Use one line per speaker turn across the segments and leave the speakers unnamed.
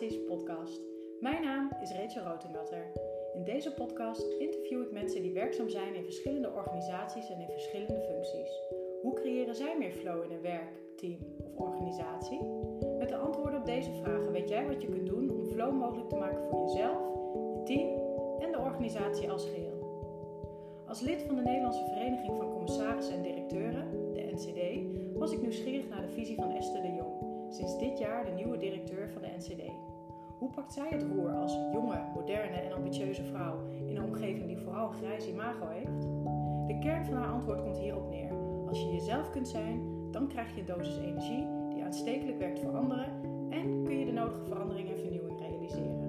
Podcast. Mijn naam is Rachel Rotengatter. In deze podcast interview ik mensen die werkzaam zijn in verschillende organisaties en in verschillende functies. Hoe creëren zij meer flow in een werk, team of organisatie? Met de antwoorden op deze vragen weet jij wat je kunt doen om flow mogelijk te maken voor jezelf, je team en de organisatie als geheel. Als lid van de Nederlandse Vereniging van Commissarissen en Directeuren, de NCD, was ik nieuwsgierig naar de visie van Esther de Jong, sinds dit jaar de nieuwe directeur van de NCD. Hoe pakt zij het roer als jonge, moderne en ambitieuze vrouw in een omgeving die vooral grijs imago heeft? De kern van haar antwoord komt hierop neer. Als je jezelf kunt zijn, dan krijg je een dosis energie die aanstekelijk werkt voor anderen en kun je de nodige verandering en vernieuwing realiseren.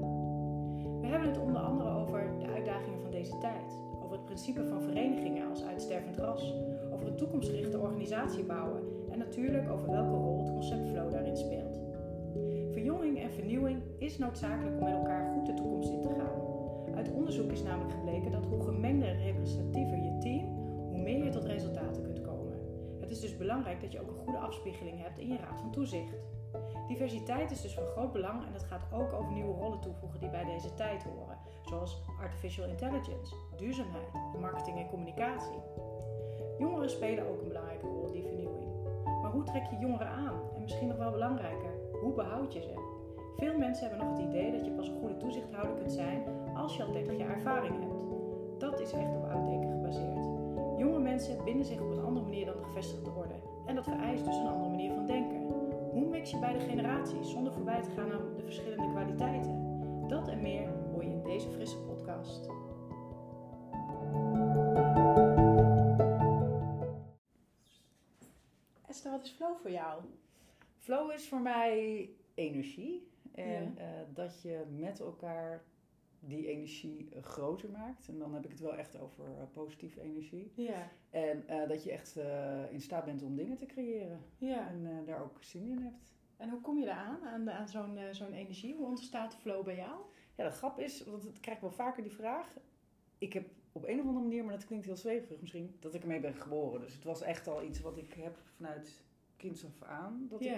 We hebben het onder andere over de uitdagingen van deze tijd, over het principe van verenigingen als uitstervend ras, over een toekomstgerichte organisatie bouwen en natuurlijk over welke rol het concept flow daarin speelt. Verjonging en vernieuwing is noodzakelijk om met elkaar goed de toekomst in te gaan. Uit onderzoek is namelijk gebleken dat hoe gemengder en representatiever je team, hoe meer je tot resultaten kunt komen. Het is dus belangrijk dat je ook een goede afspiegeling hebt in je raad van toezicht. Diversiteit is dus van groot belang en het gaat ook over nieuwe rollen toevoegen die bij deze tijd horen, zoals artificial intelligence, duurzaamheid, marketing en communicatie. Jongeren spelen ook een belangrijke rol in die vernieuwing. Maar hoe trek je jongeren aan? En misschien nog wel belangrijker, hoe behoud je ze? Veel mensen hebben nog het idee dat je pas een goede toezichthouder kunt zijn als je al 30 jaar ervaring hebt. Dat is echt op ouddenken gebaseerd. Jonge mensen binden zich op een andere manier dan de gevestigde orde. En dat vereist dus een andere manier van denken. Hoe mix je beide generaties zonder voorbij te gaan aan de verschillende kwaliteiten? Dat en meer hoor je in deze frisse podcast. Wat is flow voor jou?
Flow is voor mij energie. En
Ja.
eh, dat je met elkaar die energie eh, groter maakt. En dan heb ik het wel echt over eh, positieve energie.
Ja,
En dat je echt in staat bent om dingen te creëren.
ja.
En daar ook zin in hebt.
En hoe kom je eraan, aan, aan zo'n zo'n energie? Hoe ontstaat flow bij jou?
Ja, de grap is, want ik krijg wel vaker die vraag. Ik heb op een of andere manier, maar dat klinkt heel zweverig misschien, dat ik ermee ben geboren. Dus het was echt al iets wat ik heb vanuit kinds af aan. Dat ik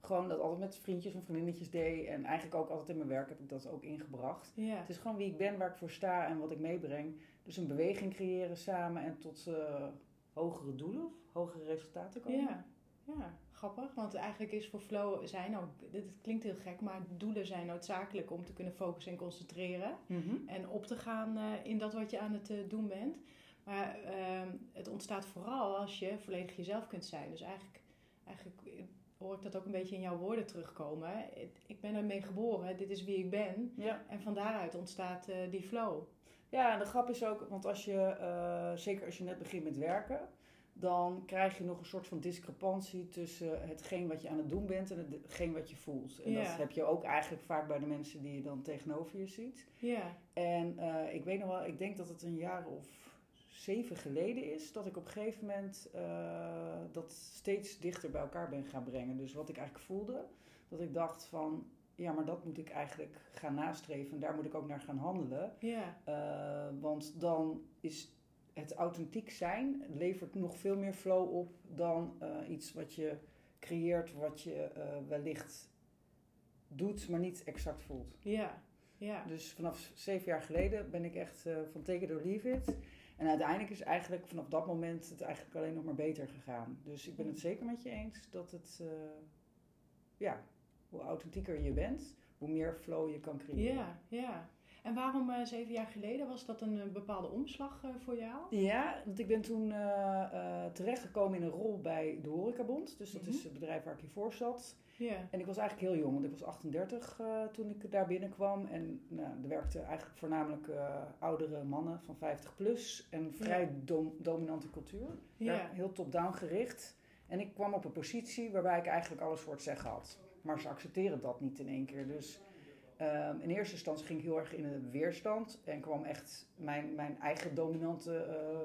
gewoon dat altijd met vriendjes en vriendinnetjes deed. En eigenlijk ook altijd in mijn werk heb ik dat ook ingebracht.
ja.
Het is gewoon wie ik ben, waar ik voor sta en wat ik meebreng. Dus een beweging creëren samen en tot eh, hogere doelen of hogere resultaten komen.
Ja, ja, grappig. Want eigenlijk is voor flow zijn ook, dit klinkt heel gek, maar doelen zijn noodzakelijk om te kunnen focussen en concentreren.
Mhm.
En op te gaan eh, in dat wat je aan het eh, doen bent. Maar ehm, het ontstaat vooral als je volledig jezelf kunt zijn. Dus eigenlijk, eigenlijk hoor ik dat ook een beetje in jouw woorden terugkomen. Ik ben ermee geboren, dit is wie ik ben.
Ja.
En van daaruit ontstaat eh, die flow.
ja, en de grap is ook, want als je, eh, zeker als je net begint met werken, dan krijg je nog een soort van discrepantie tussen hetgeen wat je aan het doen bent en hetgeen wat je voelt. En
Ja.
dat heb je ook eigenlijk vaak bij de mensen die je dan tegenover je ziet.
Ja,
En eh, ik weet nog wel, ik denk dat het een jaar of zeven geleden is dat ik op een gegeven moment eh, dat steeds dichter bij elkaar ben gaan brengen. Dus wat ik eigenlijk voelde, dat ik dacht van, ja, maar dat moet ik eigenlijk gaan nastreven en daar moet ik ook naar gaan handelen.
ja,
Eh, want dan is het authentiek zijn levert nog veel meer flow op dan eh, iets wat je creëert, wat je wellicht doet, maar niet exact voelt.
ja, ja.
Dus vanaf zeven jaar geleden ben ik echt van take it or leave it. En uiteindelijk is eigenlijk vanaf dat moment het eigenlijk alleen nog maar beter gegaan. Dus ik ben het zeker met je eens dat het, eh, ja, hoe authentieker je bent, hoe meer flow je kan creëren.
Ja, ja. En waarom eh, zeven jaar geleden? Was dat een, eh, bepaalde omslag eh, voor jou?
Ja, want ik ben toen terechtgekomen in een rol bij de Horecabond. Dus dat
Mhm.
is het bedrijf waar ik hiervoor zat.
Ja,
En ik was eigenlijk heel jong, want ik was 38 eh, toen ik daar binnenkwam. En nou, er werkten eigenlijk voornamelijk oudere mannen van 50 plus. En vrij dom- dominante cultuur.
Ja,
heel top-down gericht. En ik kwam op een positie waarbij ik eigenlijk alles voor het zeggen had. Maar ze accepteren dat niet in één keer. Dus ehm, in eerste instantie ging ik heel erg in de weerstand. En kwam echt mijn, mijn eigen dominante eh,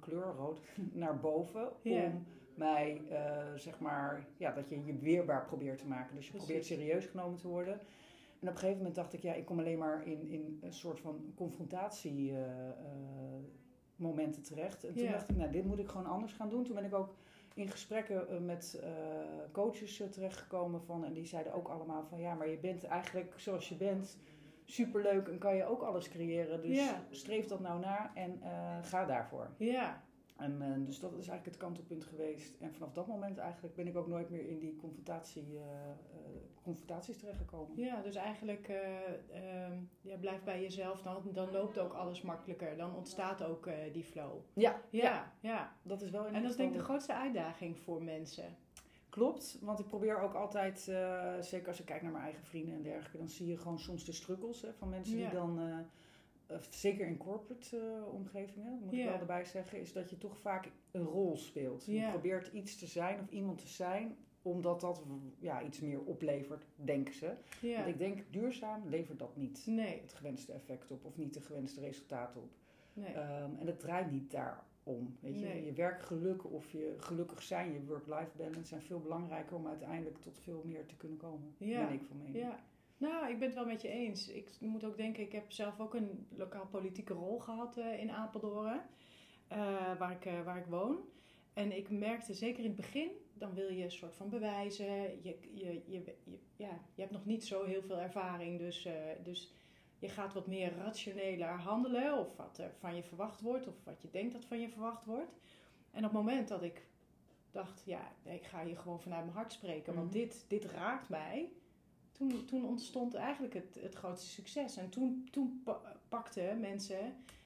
kleur, rood, naar boven. Om mij, eh, zeg maar, ja, dat je je weerbaar probeert te maken. Dus je
Precies.
probeert serieus genomen te worden. En op een gegeven moment dacht ik, ja, ik kom alleen maar in, in een soort van confrontatie eh, momenten terecht. En toen dacht ik, nou, dit moet ik gewoon anders gaan doen. Toen ben ik ook in gesprekken eh, met uh, coaches uh, terechtgekomen van, en die zeiden ook allemaal van ja, maar je bent eigenlijk zoals je bent superleuk en kan je ook alles creëren. Dus
Ja.
streef dat nou na en eh, ga daarvoor.
Ja,
En eh, dus dat is eigenlijk het kantelpunt geweest. En vanaf dat moment eigenlijk ben ik ook nooit meer in die confrontatie, eh, eh, confrontaties terechtgekomen.
ja dus eigenlijk eh ehm, ja, blijf bij jezelf, dan, dan loopt ook alles makkelijker. Dan ontstaat ook die flow.
Ja,
Ja, ja.
dat is wel
En dat is denk ik de grootste uitdaging voor mensen.
Klopt, want ik probeer ook altijd, zeker als ik kijk naar mijn eigen vrienden en dergelijke, dan zie je gewoon soms de struggles hè, van mensen
Ja.
die dan, zeker in corporate eh, omgevingen, moet ik wel erbij zeggen, is dat je toch vaak een rol speelt. Je probeert iets te zijn of iemand te zijn, omdat dat ja, iets meer oplevert, denken ze. Want ik denk, duurzaam levert dat niet
Nee,
het gewenste effect op of niet de gewenste resultaten op.
nee.
Ehm, en het draait niet daarom. Weet je?
Nee.
je werkgeluk of je gelukkig zijn, je work-life balance zijn veel belangrijker om uiteindelijk tot veel meer te kunnen komen.
Ja.
Ben ik van mening.
Ja. Nou, ik ben het wel met je eens. Ik moet ook denken, ik heb zelf ook een lokaal politieke rol gehad eh, in Apeldoorn, eh, waar, ik, eh, waar ik woon. En ik merkte zeker in het begin, dan wil je een soort van bewijzen. Je, je, je, je- ja, je hebt nog niet zo heel veel ervaring, dus, dus je gaat wat meer rationeler handelen. Of wat er van je verwacht wordt, of wat je denkt dat van je verwacht wordt. En op het moment dat ik dacht, ja, ik ga hier gewoon vanuit mijn hart spreken, want
Mhm.
dit, dit raakt mij. Toen, toen ontstond eigenlijk het, het grootste succes. En toen, toen pa- pakten mensen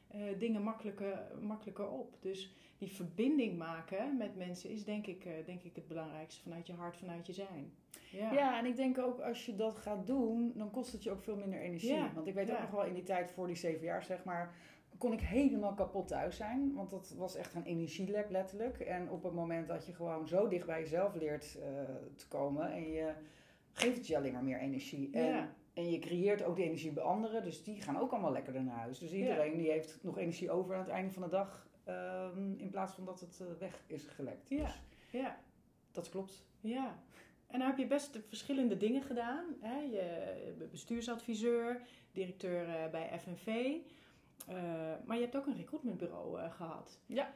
eh, dingen makkelijker, makkelijker op. Dus die verbinding maken met mensen is denk ik, eh, denk ik het belangrijkste vanuit je hart, vanuit je zijn. Ja,
Ja, en ik denk ook als je dat gaat doen, dan kost het je ook veel minder energie.
Ja,
Want ik weet ook nog wel in die tijd voor die zeven jaar, zeg maar, kon ik helemaal kapot thuis zijn. Want dat was echt een energielek letterlijk. En op het moment dat je gewoon zo dicht bij jezelf leert eh, te komen en je geeft het je alleen maar meer energie. En,
Ja.
en je creëert ook die energie bij anderen, dus die gaan ook allemaal lekker naar huis. Dus iedereen die heeft nog energie over aan het einde van de dag, ehm, in plaats van dat het eh, weg is gelekt.
Ja.
Dus
ja,
dat klopt.
ja. En nou heb je best verschillende dingen gedaan. Hè? Je bestuursadviseur, directeur eh, bij FNV. eh, maar je hebt ook een recruitmentbureau eh, gehad.
Ja.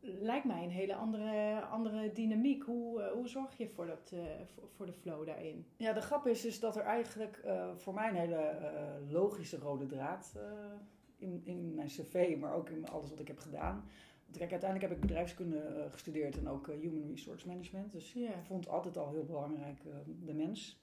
Lijkt mij een hele andere, andere dynamiek. Hoe, eh, hoe zorg je voor, dat, eh, voor, de flow daarin?
Ja, de grap is, is dat er eigenlijk eh, voor mij een hele logische rode draad in, in mijn cv, maar ook in alles wat ik heb gedaan. Want kijk, uiteindelijk heb ik bedrijfskunde gestudeerd en ook human resource management. Dus
Ja.
ik vond altijd al heel belangrijk de mens.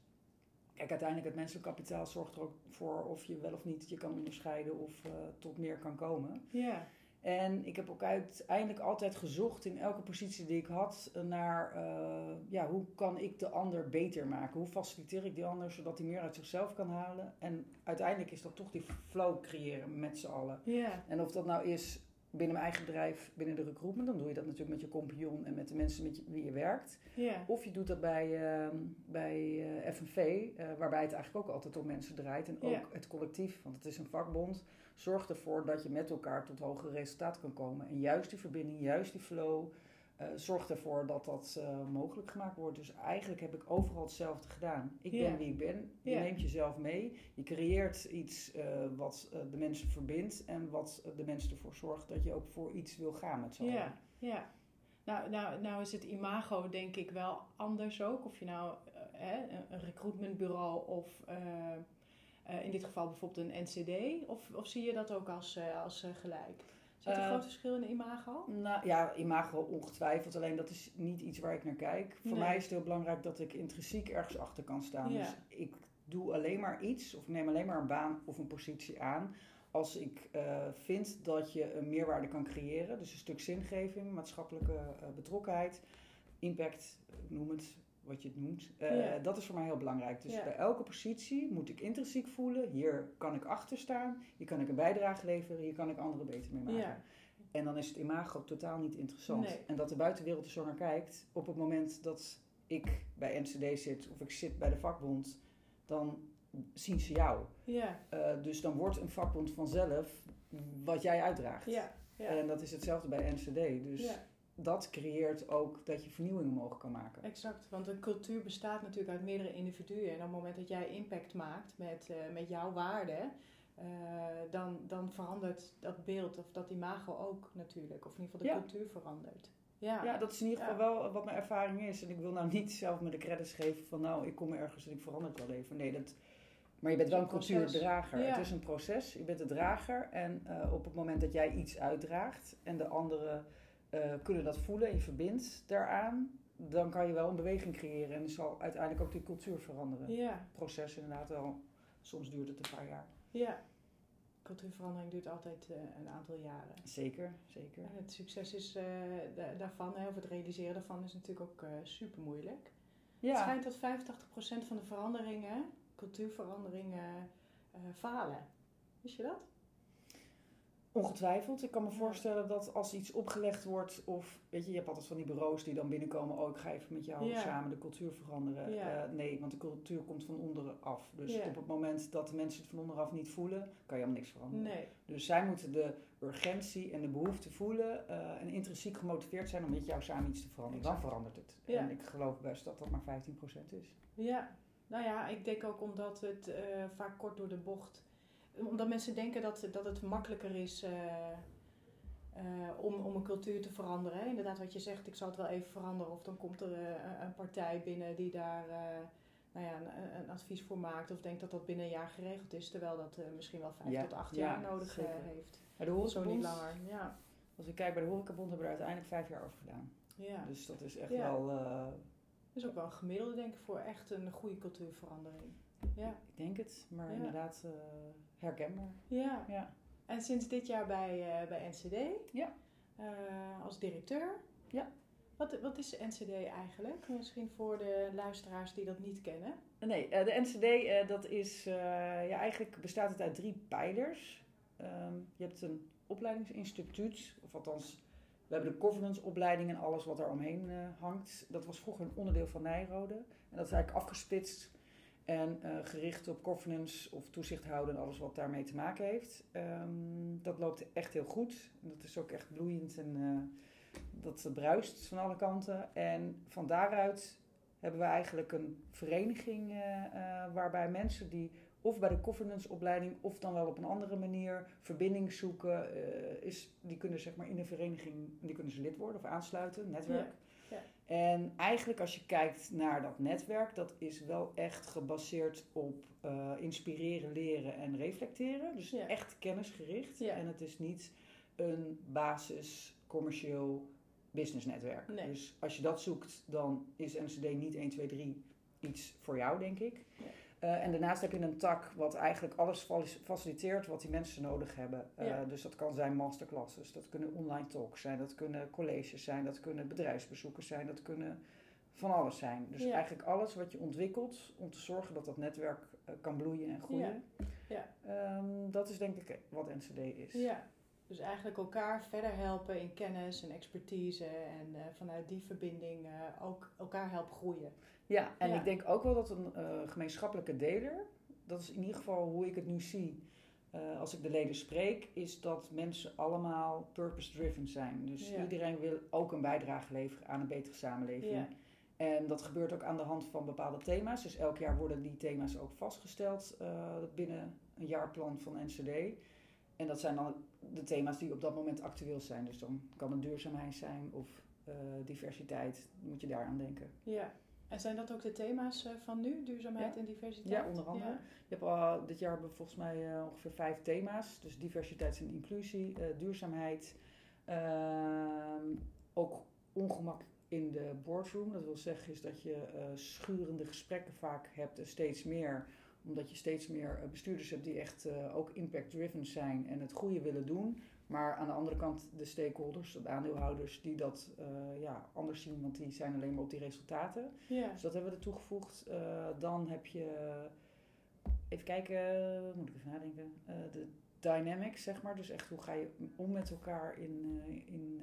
Kijk, uiteindelijk het menselijk kapitaal zorgt er ook voor of je wel of niet je kan onderscheiden of tot meer kan komen.
Ja,
En ik heb ook uiteindelijk altijd gezocht in elke positie die ik had naar eh, ja, hoe kan ik de ander beter maken? Hoe faciliteer ik die ander zodat hij meer uit zichzelf kan halen? En uiteindelijk is dat toch die flow creëren met z'n allen.
ja,
En of dat nou is binnen mijn eigen bedrijf, binnen de recruitment, dan doe je dat natuurlijk met je compagnon en met de mensen met wie je werkt.
ja,
Of je doet dat bij, eh, bij eh, FNV, eh, waarbij het eigenlijk ook altijd om mensen draait. En ook het collectief, want het is een vakbond, zorgt ervoor dat je met elkaar tot hogere resultaten kan komen. En juist die verbinding, juist die flow, eh, zorgt ervoor dat dat eh, mogelijk gemaakt wordt. Dus eigenlijk heb ik overal hetzelfde gedaan. Ik ben wie ik ben, je neemt jezelf mee, je creëert iets eh, wat de mensen verbindt en wat de mensen ervoor zorgt dat je ook voor iets wil gaan met z'n allen.
ja, ja. Nou, nou, nou is het imago denk ik wel anders ook. Of je nou eh, hè, een- recruitmentbureau of in dit geval bijvoorbeeld een NCD. Of, of zie je dat ook als, eh, als eh, gelijk? Zit er
Eh,
een groot verschil in de imago?
Nou ja, imago ongetwijfeld. Alleen dat is niet iets waar ik naar kijk. Voor
Nee.
mij is het heel belangrijk dat ik intrinsiek ergens achter kan staan.
Ja.
Dus ik doe alleen maar iets of neem alleen maar een baan of een positie aan. Als ik eh, vind dat je een meerwaarde kan creëren. Dus een stuk zingeving, maatschappelijke eh, betrokkenheid, impact, noem het wat je het noemt. Eh,
Ja.
Dat is voor mij heel belangrijk. Dus
Ja.
bij elke positie moet ik intrinsiek voelen. Hier kan ik achter staan. Hier kan ik een bijdrage leveren. Hier kan ik anderen beter mee maken.
Ja,
En dan is het imago totaal niet interessant.
Nee.
En dat de buitenwereld er zo naar kijkt, op het moment dat ik bij NCD zit of ik zit bij de vakbond, dan zien ze jou.
ja,
Eh, dus dan wordt een vakbond vanzelf wat jij uitdraagt.
ja.
En dat is hetzelfde bij NCD. Dus. Dat creëert ook dat je vernieuwingen mogelijk kan maken.
Exact, want een cultuur bestaat natuurlijk uit meerdere individuen. En op het moment dat jij impact maakt met, eh, met jouw waarden, eh, dan, dan verandert dat beeld of dat imago ook natuurlijk. Of in ieder geval de
Ja.
cultuur verandert. Ja.
Ja, dat is in ieder geval wel wat mijn ervaring is. En ik wil nou niet zelf me de credits geven van nou, ik kom ergens en ik verander het wel even. Nee, dat, maar je bent wel een cultuurdrager.
Ja.
Het is een proces. Je bent de drager. En eh, op het moment dat jij iets uitdraagt en de anderen eh, kunnen dat voelen en je verbindt daaraan, dan kan je wel een beweging creëren en zal uiteindelijk ook die cultuur veranderen.
Ja,
Proces inderdaad wel. Soms duurt het een paar jaar.
ja. Cultuurverandering duurt altijd eh, een aantal jaren.
Zeker, zeker.
En het succes is, eh, da- daarvan, hè, of het realiseren daarvan, is natuurlijk ook super moeilijk. Het
Ja,
schijnt dat 85% van de veranderingen, cultuurveranderingen, falen. Wist je dat?
Ongetwijfeld. Ik kan me voorstellen dat als iets opgelegd wordt, of weet je, je hebt altijd van die bureaus die dan binnenkomen, oh ik ga even met jou
Ja.
samen de cultuur veranderen.
Ja.
Eh, nee, want de cultuur komt van onderen af. Dus
Ja.
op het moment dat de mensen het van onderaf niet voelen, kan je helemaal niks veranderen.
Nee.
Dus zij moeten de urgentie en de behoefte voelen eh, en intrinsiek gemotiveerd zijn om met jou samen iets te veranderen. Dan verandert het. En ik geloof best dat dat maar 15% is.
Ja, nou ja, ik denk ook omdat het eh, vaak kort door de bocht. Omdat mensen denken dat, dat het makkelijker is eh, eh, om, om een cultuur te veranderen. Hè. Inderdaad, wat je zegt, ik zal het wel even veranderen. Of dan komt er eh, een partij binnen die daar nou ja, een, een advies voor maakt. Of denkt dat dat binnen een jaar geregeld is. Terwijl dat misschien wel vijf
Ja,
tot acht
ja,
jaar nodig heeft.
Maar de
Zo niet
horecabond,
langer. Ja,
als ik kijk bij de horecabond, hebben we er uiteindelijk vijf jaar over gedaan.
ja.
Dus dat is echt wel...
Dat is ook wel een gemiddelde, denk ik, voor echt een goede cultuurverandering. Ja.
Ik denk het, maar
Ja.
inderdaad eh, herkenbaar.
ja.
Ja.
En sinds dit jaar bij, eh, bij NCD?
Ja.
Eh, als directeur?
Ja.
Wat, wat is NCD eigenlijk? Misschien voor de luisteraars die dat niet kennen.
Nee, de NCD, dat is, ja, eigenlijk bestaat het uit drie pijlers. Ehm, je hebt een opleidingsinstituut, of althans, we hebben de governance opleiding en alles wat daar omheen hangt. Dat was vroeger een onderdeel van Nijrode. En dat is eigenlijk afgesplitst en eh, gericht op governance of toezicht houden en alles wat daarmee te maken heeft. Ehm, dat loopt echt heel goed. Dat is ook echt bloeiend en eh, dat bruist van alle kanten. En van daaruit hebben we eigenlijk een vereniging eh, waarbij mensen die of bij de governance opleiding of dan wel op een andere manier verbinding zoeken, is, die kunnen zeg maar in een vereniging, die kunnen ze lid worden of aansluiten, netwerk. En eigenlijk als je kijkt naar dat netwerk, dat is wel echt gebaseerd op eh, inspireren, leren en reflecteren. Dus
Ja.
echt kennisgericht.
Ja.
En het is niet een basis commercieel businessnetwerk.
Nee.
Dus als je dat zoekt, dan is NCD niet 1, 2, 3 iets voor jou, denk ik.
Ja.
Eh, en daarnaast heb je een tak wat eigenlijk alles faciliteert wat die mensen nodig hebben. Eh,
Ja.
Dus dat kan zijn masterclasses, dat kunnen online talks zijn, dat kunnen colleges zijn, dat kunnen bedrijfsbezoekers zijn, dat kunnen van alles zijn. Dus
Ja.
eigenlijk alles wat je ontwikkelt om te zorgen dat dat netwerk eh, kan bloeien en groeien.
Ja.
Ehm, dat is denk ik wat NCD is.
ja. Dus eigenlijk elkaar verder helpen in kennis en expertise. En vanuit die verbinding ook elkaar helpen groeien.
Ja, en
Ja.
ik denk ook wel dat een eh, gemeenschappelijke deler, dat is in ieder geval hoe ik het nu zie eh, als ik de leden spreek, is dat mensen allemaal purpose-driven zijn. Dus
Ja.
iedereen wil ook een bijdrage leveren aan een betere samenleving.
Ja.
En dat gebeurt ook aan de hand van bepaalde thema's. Dus elk jaar worden die thema's ook vastgesteld eh, binnen een jaarplan van NCD. En dat zijn dan de thema's die op dat moment actueel zijn. Dus dan kan het duurzaamheid zijn of diversiteit. Dan moet je daaraan denken.
Ja. En zijn dat ook de thema's eh, van nu? Duurzaamheid
Ja.
en diversiteit?
Ja, onder andere.
Ja.
Je hebt al, dit jaar hebben we volgens mij eh, ongeveer vijf thema's. Dus diversiteit en inclusie, eh, duurzaamheid. ehm, ook ongemak in de boardroom. Dat wil zeggen is dat je schurende gesprekken vaak hebt en steeds meer. Omdat je steeds meer bestuurders hebt die echt ook impact-driven zijn en het goede willen doen. Maar aan de andere kant de stakeholders, de aandeelhouders, die dat eh, ja, anders zien, want die zijn alleen maar op die resultaten.
Ja.
Dus dat hebben we er toegevoegd. Eh, dan heb je, even kijken, moet ik even nadenken, Eh, de dynamics, zeg maar. Dus echt hoe ga je om met elkaar in, in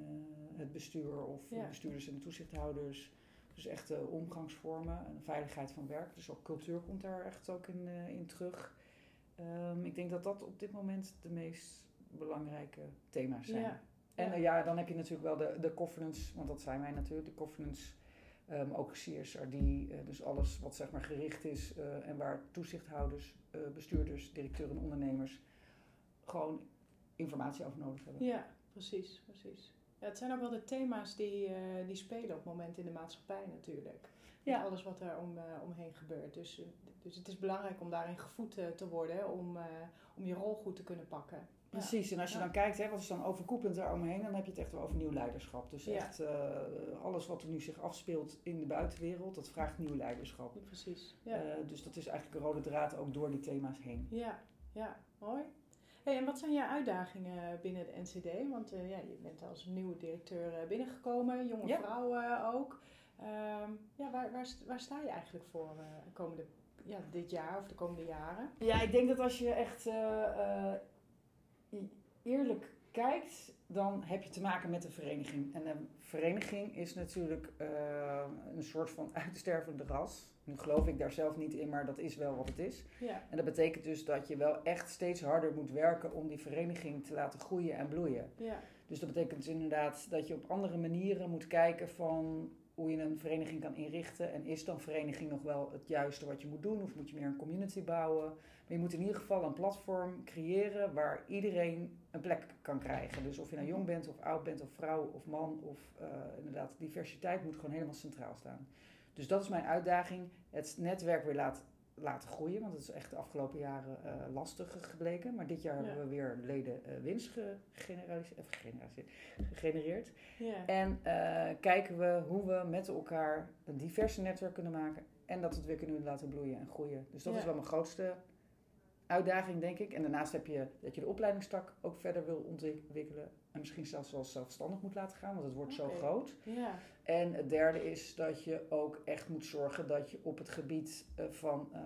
het bestuur of de
Ja.
bestuurders en de toezichthouders. Dus echt eh, omgangsvormen en veiligheid van werk. Dus ook cultuur komt daar echt ook in, in terug. Ehm, ik denk dat dat op dit moment de meest belangrijke thema's zijn.
Ja.
En
Ja.
eh, ja, dan heb je natuurlijk wel de, de governance, want dat zijn wij natuurlijk, de governance, ehm, ook CSRD, eh, dus alles wat zeg maar gericht is eh, en waar toezichthouders, bestuurders, directeuren en ondernemers gewoon informatie over nodig hebben.
Ja, precies, precies. Ja, het zijn ook wel de thema's die, die spelen op het moment in de maatschappij natuurlijk.
Ja.
Met alles wat er om, omheen gebeurt. Dus, dus het is belangrijk om daarin gevoed te worden om, om je rol goed te kunnen pakken.
Precies, en als je dan kijkt, hè, wat is dan overkoepelend daaromheen, dan heb je het echt wel over nieuw leiderschap. Dus echt eh, alles wat er nu zich afspeelt in de buitenwereld, dat vraagt nieuw leiderschap.
Precies. Ja.
Eh, dus dat is eigenlijk een rode draad ook door die thema's heen.
Ja, ja, mooi. Hey, en wat zijn jouw uitdagingen binnen de NCD? Want eh, ja, je bent als nieuwe directeur binnengekomen, jonge
Ja.
vrouw eh, ook. Ehm, ja, waar, waar, st- waar sta je eigenlijk voor eh, komende, ja, dit jaar of de komende jaren?
Ja, ik denk dat als je echt e- eerlijk kijkt, dan heb je te maken met een vereniging. En een vereniging is natuurlijk eh, een soort van uitstervende ras. Nu geloof ik daar zelf niet in, maar dat is wel wat het is.
Ja,
En dat betekent dus dat je wel echt steeds harder moet werken om die vereniging te laten groeien en bloeien.
ja,
Dus dat betekent dus inderdaad dat je op andere manieren moet kijken van hoe je een vereniging kan inrichten. En is dan vereniging nog wel het juiste wat je moet doen? Of moet je meer een community bouwen? Maar je moet in ieder geval een platform creëren waar iedereen een plek kan krijgen. Dus of je nou jong bent of oud bent of vrouw of man of eh, inderdaad diversiteit moet gewoon helemaal centraal staan. Dus dat is mijn uitdaging. Het netwerk weer laten, laten groeien. Want het is echt de afgelopen jaren eh, lastig gebleken. Maar dit jaar
Ja.
hebben we weer leden eh, winst gegeneraliseerd, gegeneraliseerd, gegenereerd.
ja.
En eh, kijken we hoe we met elkaar een diverse netwerk kunnen maken. En dat we het weer kunnen laten bloeien en groeien. Dus dat
Ja.
is wel mijn grootste uitdaging, denk ik. En daarnaast heb je dat je de opleidingstak ook verder wil ontwikkelen. En misschien zelfs wel zelfstandig moet laten gaan, want het wordt zo groot.
ja.
En het derde is dat je ook echt moet zorgen dat je op het gebied eh, van eh,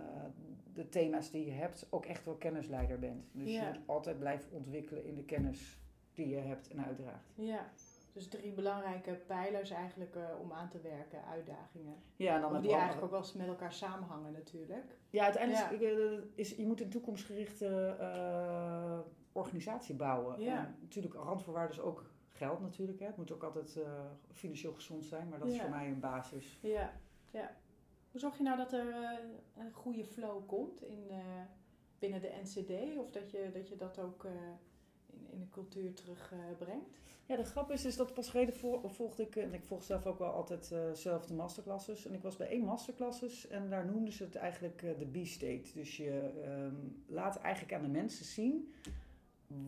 de thema's die je hebt ook echt wel kennisleider bent. Dus
Ja.
je moet altijd blijven ontwikkelen in de kennis die je hebt en uitdraagt.
ja. Dus drie belangrijke pijlers eigenlijk eh, om aan te werken, uitdagingen.
Ja, en dan
die eigenlijk ook wel eens met elkaar samenhangen natuurlijk.
Ja, uiteindelijk
Ja.
Is, eh, is je moet een toekomstgerichte eh, organisatie bouwen.
Ja.
En natuurlijk, randvoorwaarden is ook geld natuurlijk. Hè. Het moet ook altijd financieel gezond zijn, maar dat is voor mij een basis.
Ja, ja. Hoe zorg je nou dat er een goede flow komt in, binnen de NCD? Of dat je dat, je dat ook in, in de cultuur terugbrengt?
Ja, de grap is, is dat pas geleden vol- volgde ik, en ik volg zelf ook wel altijd eh, zelf de masterclasses. En ik was bij één masterclasses en daar noemden ze het eigenlijk eh, de B-state. Dus je ehm, laat eigenlijk aan de mensen zien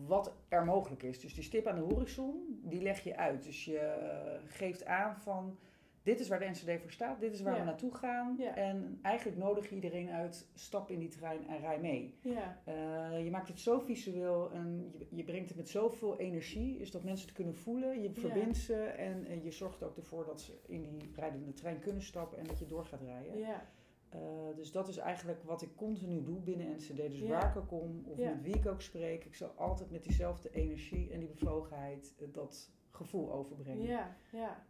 wat er mogelijk is. Dus die stip aan de horizon, die leg je uit. Dus je eh, geeft aan van, dit is waar de NCD voor staat, dit is waar
Ja.
we naartoe gaan.
Ja.
En eigenlijk nodig je iedereen uit, stap in die trein en rij mee.
Ja,
Eh, je maakt het zo visueel en je, je brengt het met zoveel energie, is dat mensen het kunnen voelen. Je verbindt ze en, en je zorgt ook ervoor dat ze in die rijdende trein kunnen stappen en dat je door gaat rijden.
ja,
Eh, dus dat is eigenlijk wat ik continu doe binnen NCD. Dus waar ik ook kom of met wie ik ook spreek, ik zal altijd met diezelfde energie en die bevlogenheid eh, dat gevoel overbrengen.
ja, ja.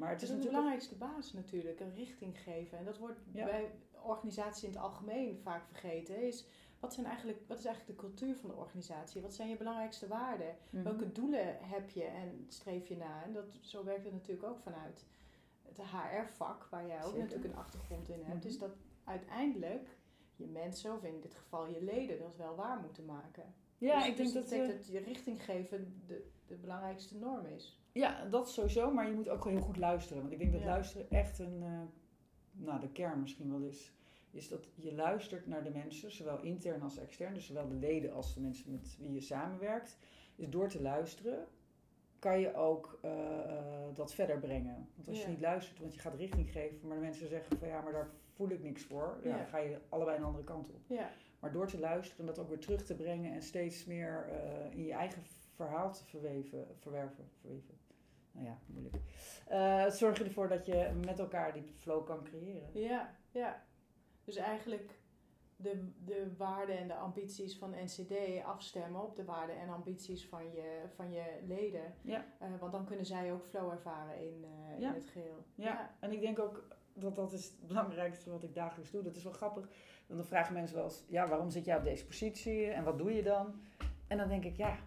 Maar
Het
is
is de belangrijkste basis natuurlijk, een richting geven. En dat wordt
Ja.
bij organisaties in het algemeen vaak vergeten. Is wat, zijn eigenlijk, wat is eigenlijk de cultuur van de organisatie? Wat zijn je belangrijkste waarden?
Mhm.
Welke doelen heb je en streef je na? En dat, zo werkt het natuurlijk ook vanuit het HR-vak, waar jij ook
Zeker.
natuurlijk een achtergrond in hebt.
Mhm.
Is dat uiteindelijk je mensen, of in dit geval je leden, dat wel waar moeten maken.
Ja,
Dus-
ik
dus
denk dat... eh,
dat je richting geven de, de belangrijkste norm is.
Ja, dat sowieso, maar je moet ook gewoon heel goed luisteren. Want ik denk dat
Ja.
luisteren echt een, eh, nou de kern misschien wel is, is dat je luistert naar de mensen, zowel intern als extern, dus zowel de leden als de mensen met wie je samenwerkt. Is door te luisteren kan je ook eh, eh, dat verder brengen. Want als
Ja.
je niet luistert, want je gaat richting geven, maar de mensen zeggen van ja, maar daar voel ik niks voor, ja, dan ga je allebei een andere kant op.
Ja,
Maar door te luisteren en dat ook weer terug te brengen en steeds meer in je eigen verhaal te verweven, verwerven, verweven. Nou ja, moeilijk. Eh, zorg je ervoor dat je met elkaar die flow kan creëren.
Ja, ja. Dus eigenlijk de, de waarden en de ambities van NCD afstemmen op de waarden en ambities van je, van je leden.
Ja.
Eh, want dan kunnen zij ook flow ervaren in, eh,
Ja.
in het geheel.
Ja. en ik denk ook dat dat is het belangrijkste wat ik dagelijks doe. Dat is wel grappig. Want dan vragen mensen wel eens, ja, waarom zit jij op deze positie en wat doe je dan? En dan denk ik, ja,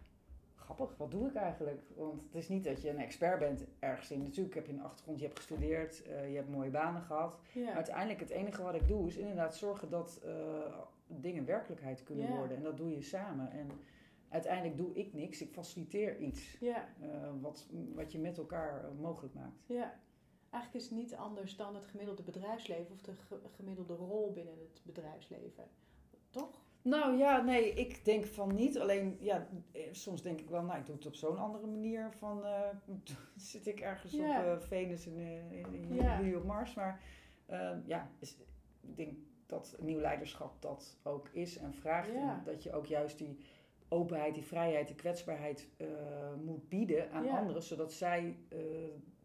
grappig, wat doe ik eigenlijk? Want het is niet dat je een expert bent ergens in. Natuurlijk heb je een achtergrond, je hebt gestudeerd, eh, je hebt mooie banen gehad.
Ja.
Maar uiteindelijk het enige wat ik doe is inderdaad zorgen dat eh, dingen werkelijkheid kunnen
Ja.
worden. En dat doe je samen. En uiteindelijk doe ik niks, ik faciliteer iets.
Ja,
eh, wat, wat je met elkaar mogelijk maakt.
ja. Eigenlijk is het niet anders dan het gemiddelde bedrijfsleven of de ge- gemiddelde rol binnen het bedrijfsleven. Toch?
Nou ja, nee, ik denk van niet. Alleen, ja, eh, soms denk ik wel, nou, ik doe het op zo'n andere manier. Van, eh, zit ik ergens
Ja.
op eh, Venus en
Ja.
jullie op Mars. Maar eh, ja, is, ik denk dat nieuw leiderschap dat ook is en vraagt.
Ja.
En dat je ook juist die openheid, die vrijheid, die kwetsbaarheid moet bieden aan anderen. Zodat zij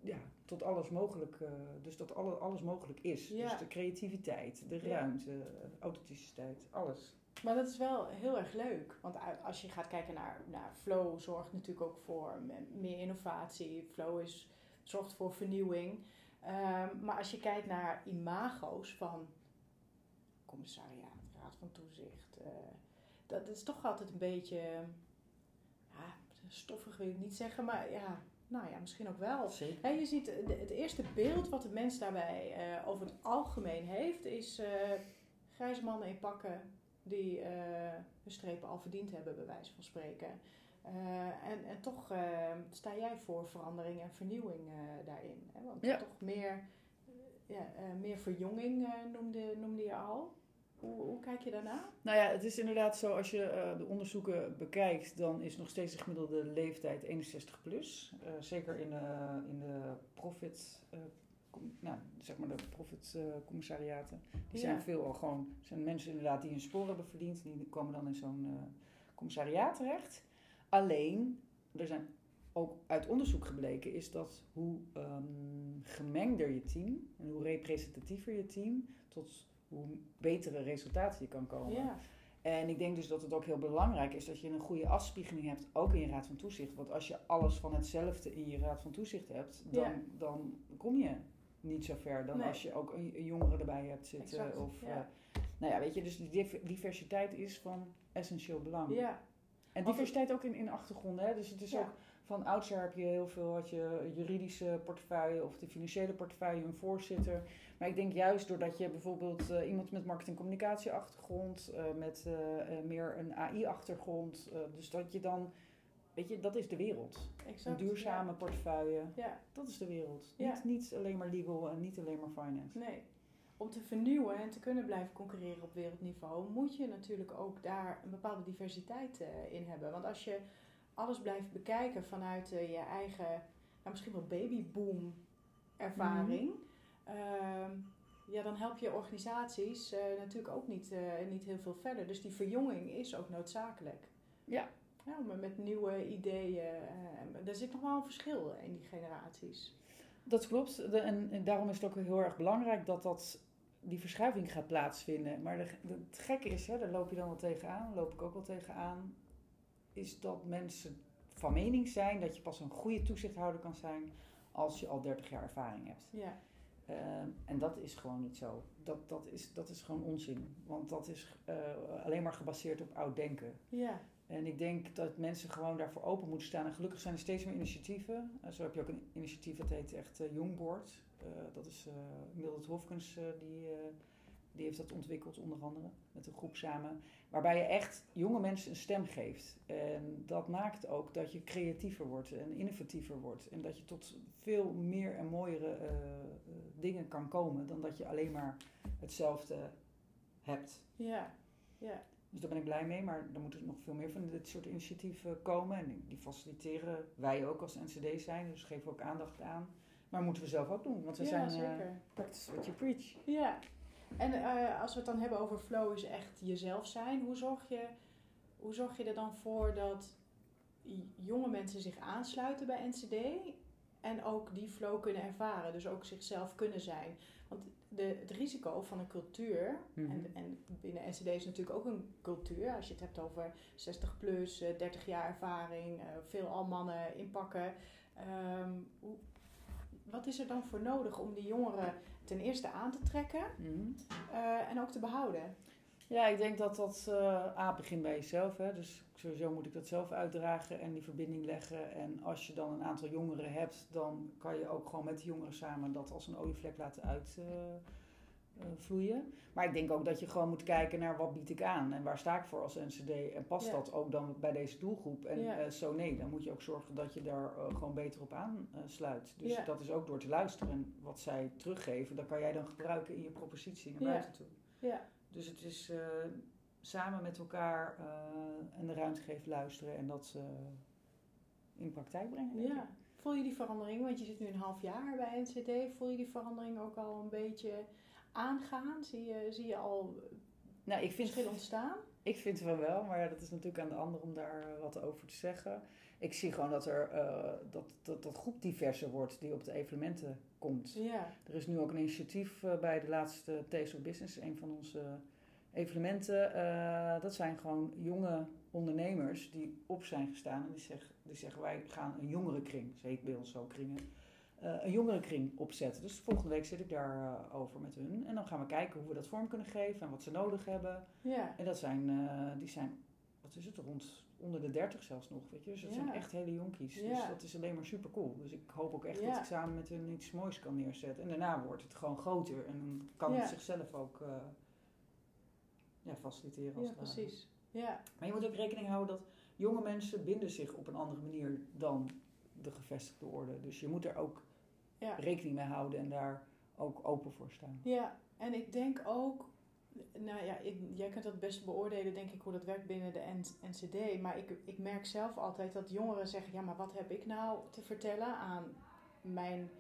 ja, tot alles mogelijk, dus dat alle, alles mogelijk is. Dus de creativiteit, de ruimte, authenticiteit, alles.
Maar dat is wel heel erg leuk. Want als je gaat kijken naar, naar flow, zorgt natuurlijk ook voor me- meer innovatie. Flow is, zorgt voor vernieuwing. Ehm, maar als je kijkt naar imago's van commissariaat, raad van toezicht, eh, dat is toch altijd een beetje ja, stoffig wil ik niet zeggen, maar ja, nou ja, misschien ook wel. Je ziet de- het eerste beeld wat de mens daarbij eh, over het algemeen heeft, is eh, grijze mannen in pakken die eh, hun strepen al verdiend hebben, bij wijze van spreken. Eh, en, en toch eh, sta jij voor verandering en vernieuwing daarin. Hè? Want
Ja.
toch meer, ja, meer verjonging noemde, noemde je al. Hoe, hoe kijk je daarna?
Nou ja, het is inderdaad zo, als je de onderzoeken bekijkt, dan is nog steeds de gemiddelde leeftijd 61 plus. Zeker in de, in de profit, nou, zeg maar de profit eh, commissariaten. Die zijn
Ja.
veel gewoon, zijn mensen inderdaad die hun sporen hebben verdiend, die komen dan in zo'n eh, commissariaat terecht. Alleen, er zijn ook uit onderzoek gebleken, is dat hoe ehm, gemengder je team en hoe representatiever je team, tot hoe betere resultaten je kan komen.
Ja,
En ik denk dus dat het ook heel belangrijk is dat je een goede afspiegeling hebt, ook in je raad van toezicht. Want als je alles van hetzelfde in je raad van toezicht hebt, dan,
Ja.
dan kom je niet zo ver dan
Nee.
als je ook een, jongere erbij hebt zitten.
Exact,
Of,
ja.
eh, nou ja, weet je, dus die div- diversiteit is van essentieel belang.
ja,
En
Want-
diversiteit ook in, in achtergronden. Hè? Dus het is
Ja.
ook van oudsher heb je heel veel, had je juridische portefeuille of de financiële portefeuille, een voorzitter. Maar ik denk juist doordat je bijvoorbeeld eh, iemand met marketing communicatie achtergrond, eh, met meer een AI achtergrond, dus dat je dan, weet je, dat is de wereld.
exact.
een duurzame portefeuille,
Ja.
dat is de wereld.
Ja.
Niet, niet alleen maar legal en niet alleen maar finance.
Nee. Om te vernieuwen en te kunnen blijven concurreren op wereldniveau, moet je natuurlijk ook daar een bepaalde diversiteit eh, in hebben. Want als je alles blijft bekijken vanuit eh, je eigen, nou, misschien wel babyboom ervaring, ehm, ja, dan help je organisaties eh, natuurlijk ook niet, niet heel veel verder. Dus die verjonging is ook noodzakelijk.
Ja.
Ja, maar met nieuwe ideeën, eh, er zit nog wel een verschil in die generaties.
Dat klopt. En, en daarom is het ook heel erg belangrijk dat, dat die verschuiving gaat plaatsvinden. Maar het gekke is, hè, daar loop je dan wel tegenaan, loop ik ook wel tegenaan, is dat mensen van mening zijn dat je pas een goede toezichthouder kan zijn als je al 30 jaar ervaring hebt.
Ja,
Ehm, en dat is gewoon niet zo. Dat, dat, is, dat is gewoon onzin. Want dat is eh, alleen maar gebaseerd op oud denken.
ja,
En ik denk dat mensen gewoon daarvoor open moeten staan. En gelukkig zijn er steeds meer initiatieven. Eh, zo heb je ook een initiatief dat heet echt Jongboard. Eh, dat is Mildred Hofkens, die, die heeft dat ontwikkeld onder andere. Met een groep samen. Waarbij je echt jonge mensen een stem geeft. En dat maakt ook dat je creatiever wordt en innovatiever wordt. En dat je tot veel meer en mooiere uh, dingen kan komen. Dan dat je alleen maar hetzelfde hebt.
ja, ja.
Dus daar ben ik blij mee, maar er moeten nog veel meer van dit soort initiatieven komen. En die faciliteren wij ook als NCD zijn, dus geven we ook aandacht aan. Maar moeten we zelf ook doen, want we
ja,
zijn
zeker.
Uh, practice what you preach.
Ja, en uh, als we het dan hebben over flow is echt jezelf zijn. Hoe zorg je, hoe zorg je er dan voor dat jonge mensen zich aansluiten bij NCD en ook die flow kunnen ervaren, dus ook zichzelf kunnen zijn? Want de, het risico van een cultuur,
Mhm.
mm -hmm. en, en binnen NCD is natuurlijk ook een cultuur, als je het hebt over 60 plus, uh, 30 jaar ervaring, uh, veel al mannen inpakken. Um, hoe, wat is er dan voor nodig om die jongeren ten eerste aan te trekken
Mhm.
mm uh, en ook te behouden?
Ja, ik denk dat dat uh, A begint bij jezelf. Hè? Dus sowieso moet ik dat zelf uitdragen en die verbinding leggen. En als je dan een aantal jongeren hebt, dan kan je ook gewoon met die jongeren samen dat als een olievlek laten uit, uh, eh, vloeien. Maar ik denk ook dat je gewoon moet kijken naar wat bied ik aan en waar sta ik voor als NCD en past
Ja.
dat ook dan bij deze doelgroep. En
Ja.
eh, zo nee, dan moet je ook zorgen dat je daar eh, gewoon beter op aansluit. dus
Ja.
dat is ook door te luisteren en wat zij teruggeven, dat kan jij dan gebruiken in je propositie naar buiten toe.
Ja,
Dus het is eh, samen met elkaar eh, en de ruimte geven luisteren en dat eh, in praktijk brengen.
ja. Voel je die verandering, want je zit nu een half jaar bij NCD, voel je die verandering ook al een beetje aangaan? Zie je, zie je al
Nou, ik vind,
verschil ontstaan?
ik vind van wel, maar dat is natuurlijk aan de ander om daar eh, wat over te zeggen. Ik zie gewoon dat er eh, dat, dat, dat groep diverser wordt die op de evenementen komt.
Ja,
Er is nu ook een initiatief eh, bij de laatste Taste of Business, een van onze evenementen. Dat zijn gewoon jonge ondernemers die op zijn gestaan en die, zeg, die zeggen wij gaan een jongerenkring, ze heet bij ons zo kringen, een jongerenkring opzetten. Dus volgende week zit ik daar eh, over met hun en dan gaan we kijken hoe we dat vorm kunnen geven en wat ze nodig hebben.
ja,
En dat zijn, eh, die zijn, wat is het, rond onder de 30 zelfs nog, weet je. Dus dat
Ja.
zijn echt hele jonkies. Dus
Ja.
dat is alleen maar super cool. Dus ik hoop ook echt
Ja.
dat ik samen met hun iets moois kan neerzetten. En daarna wordt het gewoon groter en dan kan het zichzelf ook eh, ja, faciliteren. Als
ja precies. Ja,
Maar je moet ook rekening houden dat jonge mensen binden zich op een andere manier dan de gevestigde orde. Dus je moet er ook
ja.
rekening mee houden en daar ook open voor staan.
Ja, en ik denk ook, nou ja, ik, jij kunt dat best beoordelen, denk ik, hoe dat werkt binnen de NCD. Maar ik, ik merk zelf altijd dat jongeren zeggen: ja, maar wat heb ik nou te vertellen aan mijn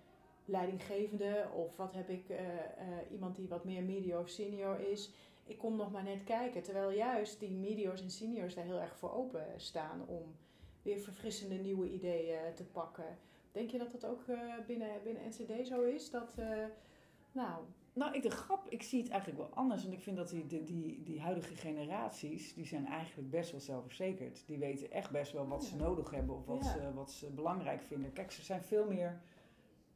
leidinggevende? Of wat heb ik, eh, eh, iemand die wat meer medio of senior is? Ik kom nog maar net kijken. Terwijl juist die medio's en seniors daar heel erg voor open staan om weer verfrissende nieuwe ideeën te pakken. Denk je dat dat ook eh, binnen, binnen NCD zo is? Dat, eh, nou,
Nou, ik de grap, ik zie het eigenlijk wel anders. Want ik vind dat die, die, die, die huidige generaties, die zijn eigenlijk best wel zelfverzekerd. Die weten echt best wel wat ze nodig hebben of wat,
Ja.
ze, wat ze belangrijk vinden. Kijk, ze zijn veel meer,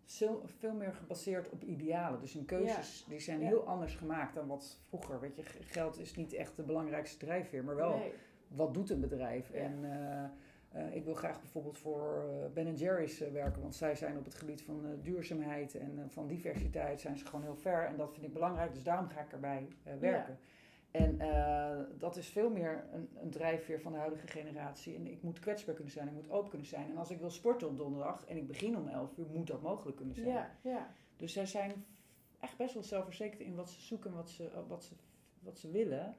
veel, veel meer gebaseerd op idealen. Dus hun keuzes die zijn
Ja.
heel anders gemaakt dan wat vroeger. Weet je, geld is niet echt de belangrijkste drijfveer, maar wel
nee.
wat doet een bedrijf? En eh, eh, ik wil graag bijvoorbeeld voor eh, Ben Jerry's eh, werken, want zij zijn op het gebied van duurzaamheid en van diversiteit zijn ze gewoon heel ver en dat vind ik belangrijk, dus daarom ga ik erbij werken. En dat is veel meer een, een drijfveer van de huidige generatie. En ik moet kwetsbaar kunnen zijn, ik moet open kunnen zijn. En als ik wil sporten op donderdag en ik begin om 11 uur, moet dat mogelijk kunnen zijn.
Ja, ja,
Dus zij zijn echt best wel zelfverzekerd in wat ze zoeken en wat ze, wat ze, wat ze willen.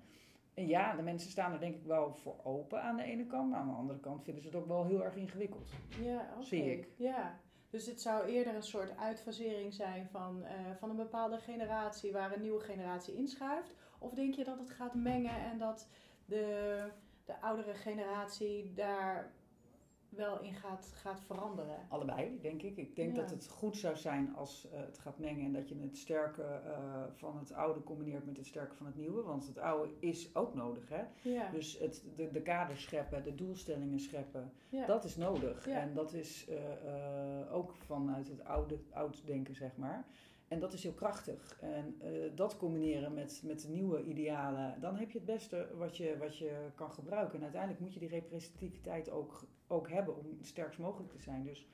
En ja, de mensen staan er denk ik wel voor open aan de ene kant. Maar aan de andere kant vinden ze het ook wel heel erg ingewikkeld.
ja.
Zie ik.
Ja, dus het zou eerder een soort uitfasering zijn van, eh, van een bepaalde generatie waar een nieuwe generatie inschuift. Of denk je dat het gaat mengen en dat de, de oudere generatie daar wel in gaat, gaat veranderen?
Allebei, denk ik. Ik denk
Ja.
dat het goed zou zijn als eh, het gaat mengen en dat je het sterke eh, van het oude combineert met het sterke van het nieuwe. Want het oude is ook nodig. Hè?
Ja,
Dus het, de, de kaders scheppen, de doelstellingen scheppen,
ja,
dat is nodig. En dat is eh, ook vanuit het oude, oud denken, zeg maar. En dat is heel krachtig. En dat combineren met, met de nieuwe idealen, dan heb je het beste wat je, wat je kan gebruiken. En uiteindelijk moet je die representativiteit ook, ook hebben om het sterkst mogelijk te zijn. Dus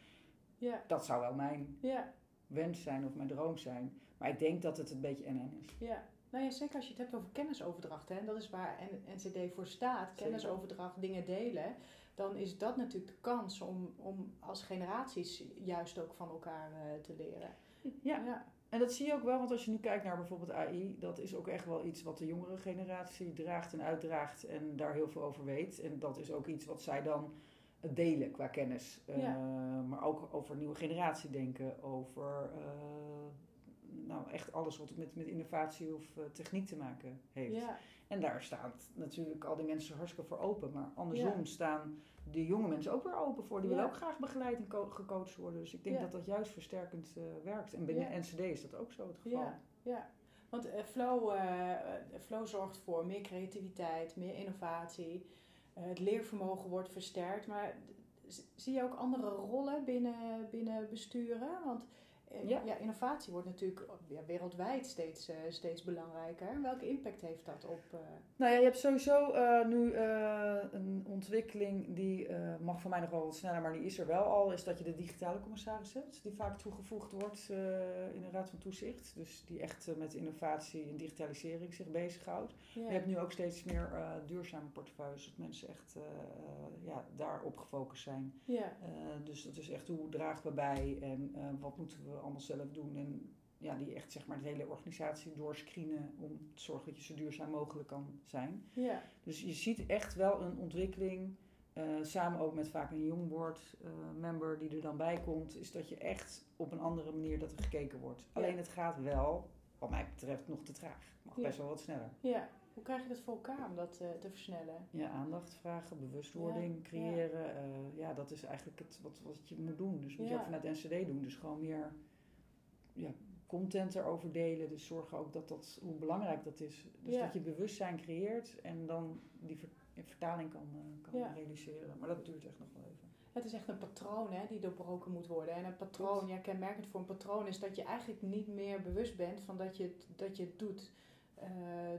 ja,
dat zou wel mijn
ja,
wens zijn of mijn droom zijn. Maar ik denk dat het een beetje NN is.
ja. Nou ja, zeker als je het hebt over kennisoverdracht, hè, en dat is waar NCD voor staat, kennisoverdracht, dingen delen, dan is dat natuurlijk de kans om, om als generaties juist ook van elkaar eh, te leren.
Ja.
ja,
En dat zie je ook wel, want als je nu kijkt naar bijvoorbeeld AI, dat is ook echt wel iets wat de jongere generatie draagt en uitdraagt en daar heel veel over weet. En dat is ook iets wat zij dan delen qua kennis.
Ja.
Eh, maar ook over nieuwe generatie denken, over eh, nou, echt alles wat met, met innovatie of eh, techniek te maken heeft.
ja,
En daar staan natuurlijk al die mensen hartstikke voor open. Maar andersom
Ja.
staan de jonge mensen ook weer open voor. Die
Ja.
willen ook graag begeleid en co- gecoacht worden. Dus ik denk dat dat juist versterkend werkt. En binnen. NCD is dat ook zo het geval.
ja, ja. Want flow, flow zorgt voor meer creativiteit, meer innovatie. Eh, het leervermogen wordt versterkt. Maar zie je ook andere rollen binnen, binnen besturen? Want
Ja.
Ja. innovatie wordt natuurlijk ja, wereldwijd steeds, eh, steeds belangrijker. Welke impact heeft dat op... eh,
Nou ja, je hebt sowieso eh, nu een ontwikkeling die mag voor mij nog wel wat sneller, maar die is er wel al. Is dat je de digitale commissaris hebt, die vaak toegevoegd wordt in de Raad van Toezicht. Dus die echt met innovatie en digitalisering zich bezighoudt.
ja.
Je hebt nu ook steeds meer duurzame portefeuilles, dat mensen echt ja, daarop gefocust zijn.
ja.
Dus dat is echt hoe dragen we bij en wat moeten we allemaal zelf doen. En ja, die echt zeg maar de hele organisatie doorscreenen om te zorgen dat je zo duurzaam mogelijk kan zijn.
ja.
Dus je ziet echt wel een ontwikkeling, eh, samen ook met vaak een jong board eh, member die er dan bij komt, is dat je echt op een andere manier dat er gekeken wordt. Alleen het gaat wel, wat mij betreft, nog te traag. Mag
Ja.
best wel wat sneller.
ja. Hoe krijg je dat voor elkaar om dat eh, te versnellen?
Ja, aandacht vragen, bewustwording
Ja,
creëren. Ja, dat is eigenlijk het, wat, wat je moet doen. Dus moet je ook vanuit NCD doen. Dus gewoon meer ja, content erover delen. Dus zorgen ook dat dat, hoe belangrijk dat is. Dus
Ja.
dat je bewustzijn creëert en dan die ver- vertaling kan, eh, kan
Ja.
realiseren. Maar dat duurt echt nog wel even.
Het is echt een patroon hè, die doorbroken moet worden. En een patroon, ja, kenmerkend voor een patroon is dat je eigenlijk niet meer bewust bent van dat je het, dat je het doet. Eh,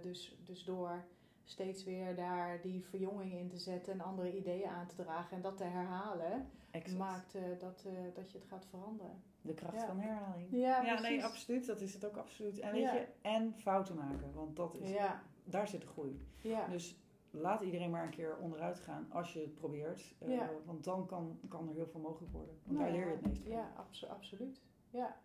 dus, dus door steeds weer daar die verjonging in te zetten en andere ideeën aan te dragen en dat te herhalen,
Exact.
maakt eh, dat, dat je het gaat veranderen.
De kracht
Ja.
van herhaling.
Ja,
Ja, nee, absoluut. Dat is het ook absoluut. En weet
Ja.
je, en fouten maken. Want dat is,
Ja,
daar zit de groei.
ja.
Dus laat iedereen maar een keer onderuit gaan als je het probeert. Eh,
Ja.
Want dan kan, kan er heel veel mogelijk worden. Want
Nou
daar leer je het meest van.
Ja, abso- absoluut. Ja.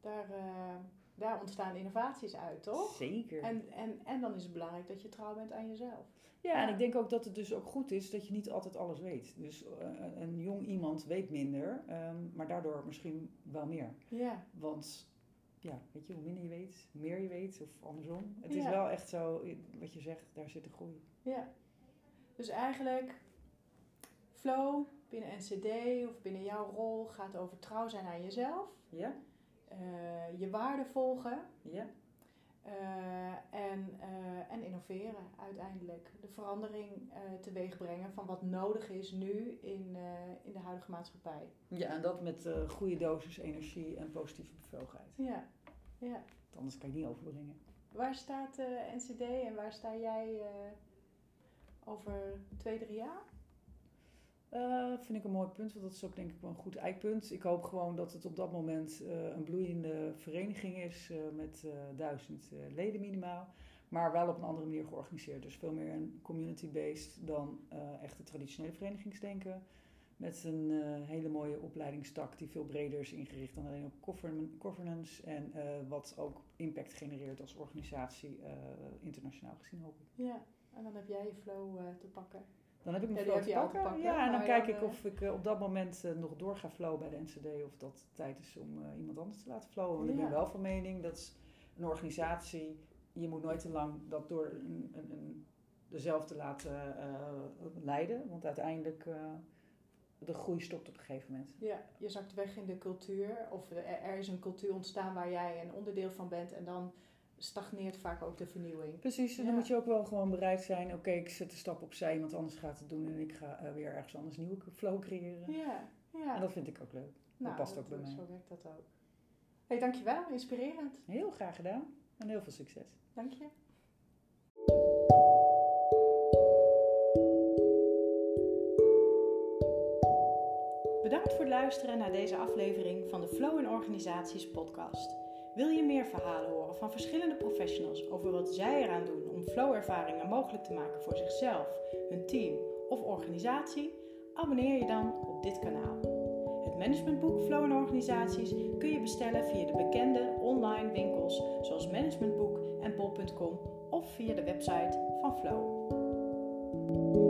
Daar, eh, daar ontstaan innovaties uit, toch?
Zeker.
En, en, en dan is het belangrijk dat je trouw bent aan jezelf.
ja, en ik denk ook dat het dus ook goed is dat je niet altijd alles weet. Dus eh, een- jong iemand weet minder, ehm, maar daardoor misschien wel meer.
Ja,
Want ja, weet je, hoe minder je weet, hoe meer je weet, of andersom. Het is wel echt zo, wat je zegt, daar zit de groei.
ja. Dus eigenlijk, flow binnen NCD of binnen jouw rol gaat over trouw zijn aan jezelf.
Ja?
Eh, je waarden volgen
Ja?
eh, en, eh, en innoveren uiteindelijk. De verandering eh teweeg brengen van wat nodig is nu in, in de huidige maatschappij.
Ja, en dat met goede dosis energie en positieve bevlogenheid.
Ja, ja.
Want Anders kan je niet overbrengen.
Waar staat NCD en waar sta jij over twee, drie jaar?
Eh, vind ik een mooi punt, want dat is ook denk ik wel een goed eikpunt. Ik hoop gewoon dat het op dat moment eh, een bloeiende vereniging is eh, met duizend leden minimaal. Maar wel op een andere manier georganiseerd. Dus veel meer een community-based dan echt het traditionele verenigingsdenken. Met een hele mooie opleidingstak die veel breder is ingericht dan alleen op govern- governance. En wat ook impact genereert als organisatie, internationaal gezien hoop ik.
Ja, en dan heb jij je flow te pakken.
Dan heb ik
Ja,
mijn
die
flow te pakken.
pakken,
Ja, en dan
maar
kijk ik of ik eh, op dat moment eh, nog door ga flow bij de NCD. Of dat het tijd is om eh, iemand anders te laten flowen. Want ik
Ja.
ben wel van mening dat is een organisatie... Je moet nooit te lang dat door een, een, een, dezelfde laten leiden. Want uiteindelijk... eh, de groei stopt op een gegeven moment.
Ja, je zakt weg in de cultuur. Of er, er is een cultuur ontstaan waar jij een onderdeel van bent. En dan stagneert vaak ook de vernieuwing.
Precies, en
Ja.
dan moet je ook wel gewoon bereid zijn. Oké, ik zet de stap opzij, iemand anders gaat het doen. En ik ga eh, weer ergens anders nieuwe flow creëren.
Ja, ja.
En dat vind ik ook leuk.
nou,
past ook bij mij.
Zo werkt dat ook. hey, dankjewel. Inspirerend.
Heel graag gedaan. En heel veel succes.
Dank je. Bedankt voor het luisteren naar deze aflevering van de Flow in Organisaties podcast. Wil je meer verhalen horen van verschillende professionals over wat zij eraan doen om flow-ervaringen mogelijk te maken voor zichzelf, hun team of organisatie? Abonneer je dan op dit kanaal. Het managementboek Flow in Organisaties kun je bestellen via de bekende online winkels zoals Managementboek en bol.com of via de website van Flow.